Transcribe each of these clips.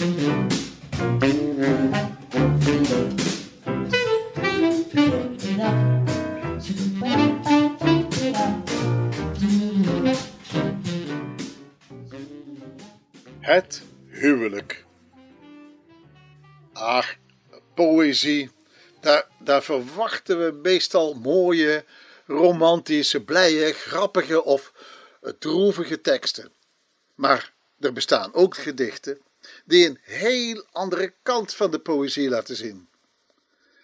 Het huwelijk. Ach, poëzie. Daar, daar, verwachten we meestal mooie, romantische, blije, grappige of droevige teksten. Maar er bestaan ook gedichten die een heel andere kant van de poëzie laten zien.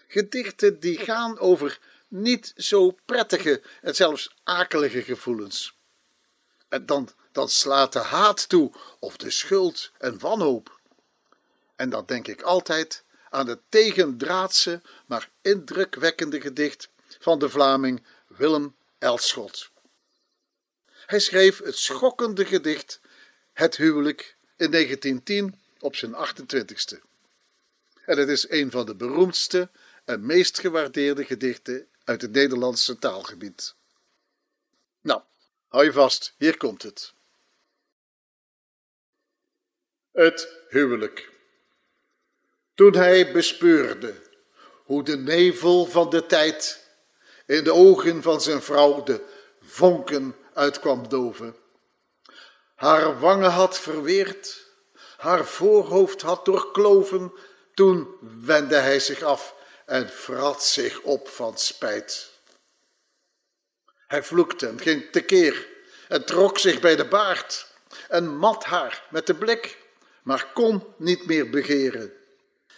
Gedichten die gaan over niet zo prettige en zelfs akelige gevoelens. En dan, dan slaat de haat toe, of de schuld en wanhoop. En dan denk ik altijd aan het tegendraadse, maar indrukwekkende gedicht van de Vlaming Willem Elschot. Hij schreef het schokkende gedicht Het huwelijk in 1910 op zijn 28ste. En het is een van de beroemdste en meest gewaardeerde gedichten uit het Nederlandse taalgebied. Nou, hou je vast, hier komt het. Het huwelijk. Toen hij bespeurde hoe de nevel van de tijd in de ogen van zijn vrouw de vonken uitkwam doven. Haar wangen had verweerd, haar voorhoofd had doorkloven, toen wendde hij zich af en vrat zich op van spijt. Hij vloekte en ging tekeer en trok zich bij de baard en mat haar met de blik, maar kon niet meer begeren.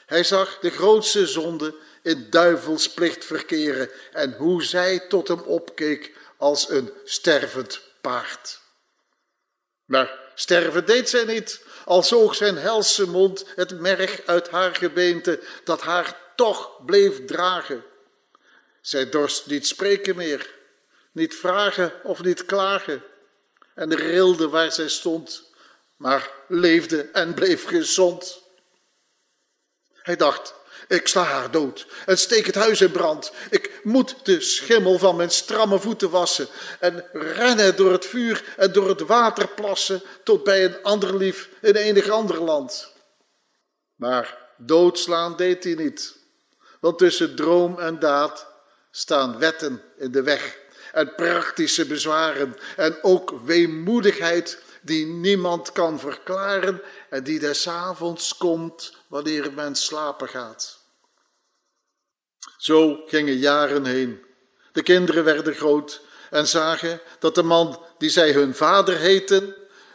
Hij zag de grootste zonde in duivelsplicht verkeren en hoe zij tot hem opkeek als een stervend paard. Maar sterven deed zij niet, al zoog zijn helse mond het merg uit haar gebeente, dat haar toch bleef dragen. Zij dorst niet spreken meer, niet vragen of niet klagen, en rilde waar zij stond, maar leefde en bleef gezond. Hij dacht, ik sla haar dood en steek het huis in brand. Ik moet de schimmel van mijn stramme voeten wassen en rennen door het vuur en door het water plassen tot bij een ander lief in enig ander land. Maar doodslaan deed hij niet, want tussen droom en daad staan wetten in de weg en praktische bezwaren en ook weemoedigheid die niemand kan verklaren en die des avonds komt wanneer men slapen gaat. Zo gingen jaren heen. De kinderen werden groot en zagen dat de man die zij hun vader heten,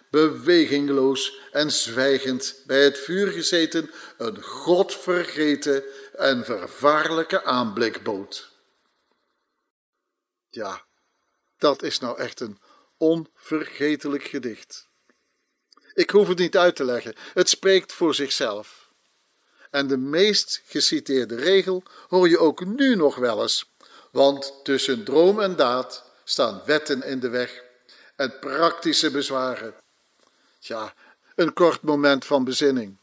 bewegingloos en zwijgend bij het vuur gezeten, een godvergeten en vervaarlijke aanblik bood. Ja, dat is nou echt een onvergetelijk gedicht. Ik hoef het niet uit te leggen, het spreekt voor zichzelf. En de meest geciteerde regel hoor je ook nu nog wel eens, want tussen droom en daad staan wetten in de weg en praktische bezwaren. Ja, een kort moment van bezinning.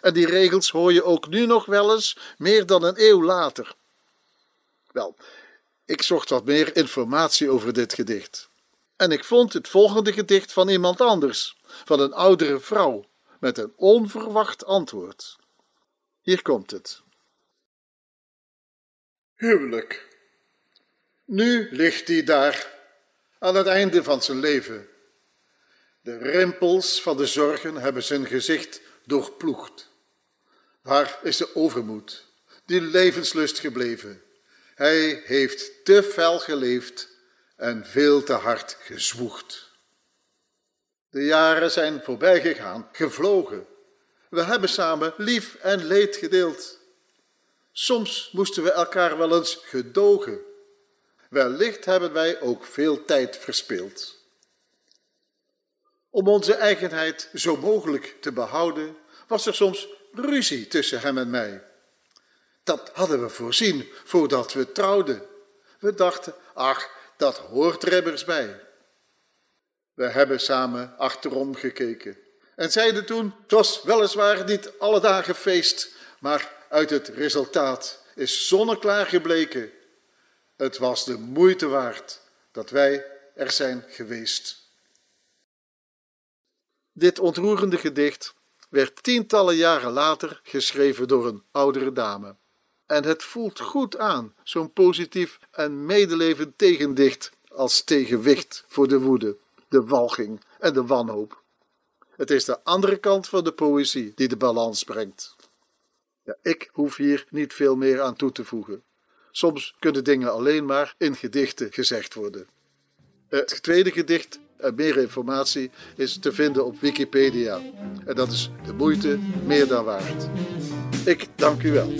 En die regels hoor je ook nu nog wel eens, meer dan een eeuw later. Wel, ik zocht wat meer informatie over dit gedicht. En ik vond het volgende gedicht van iemand anders, van een oudere vrouw, met een onverwacht antwoord. Hier komt het. Huwelijk. Nu ligt hij daar, aan het einde van zijn leven. De rimpels van de zorgen hebben zijn gezicht doorploegd. Waar is de overmoed, die levenslust gebleven? Hij heeft te fel geleefd en veel te hard gezwoegd. De jaren zijn voorbij gegaan, gevlogen. We hebben samen lief en leed gedeeld. Soms moesten we elkaar wel eens gedogen. Wellicht hebben wij ook veel tijd verspeeld. Om onze eigenheid zo mogelijk te behouden, was er soms ruzie tussen hem en mij. Dat hadden we voorzien voordat we trouwden. We dachten, ach, dat hoort er immers bij. We hebben samen achterom gekeken en zeiden toen: Het was weliswaar niet alle dagen feest, maar uit het resultaat is zonneklaar gebleken. Het was de moeite waard dat wij er zijn geweest. Dit ontroerende gedicht werd tientallen jaren later geschreven door een oudere dame. En het voelt goed aan, zo'n positief en medelevend tegendicht als tegenwicht voor de woede, de walging en de wanhoop. Het is de andere kant van de poëzie die de balans brengt. Ja, ik hoef hier niet veel meer aan toe te voegen. Soms kunnen dingen alleen maar in gedichten gezegd worden. Het tweede gedicht en meer informatie is te vinden op Wikipedia. En dat is de moeite meer dan waard. Ik dank u wel.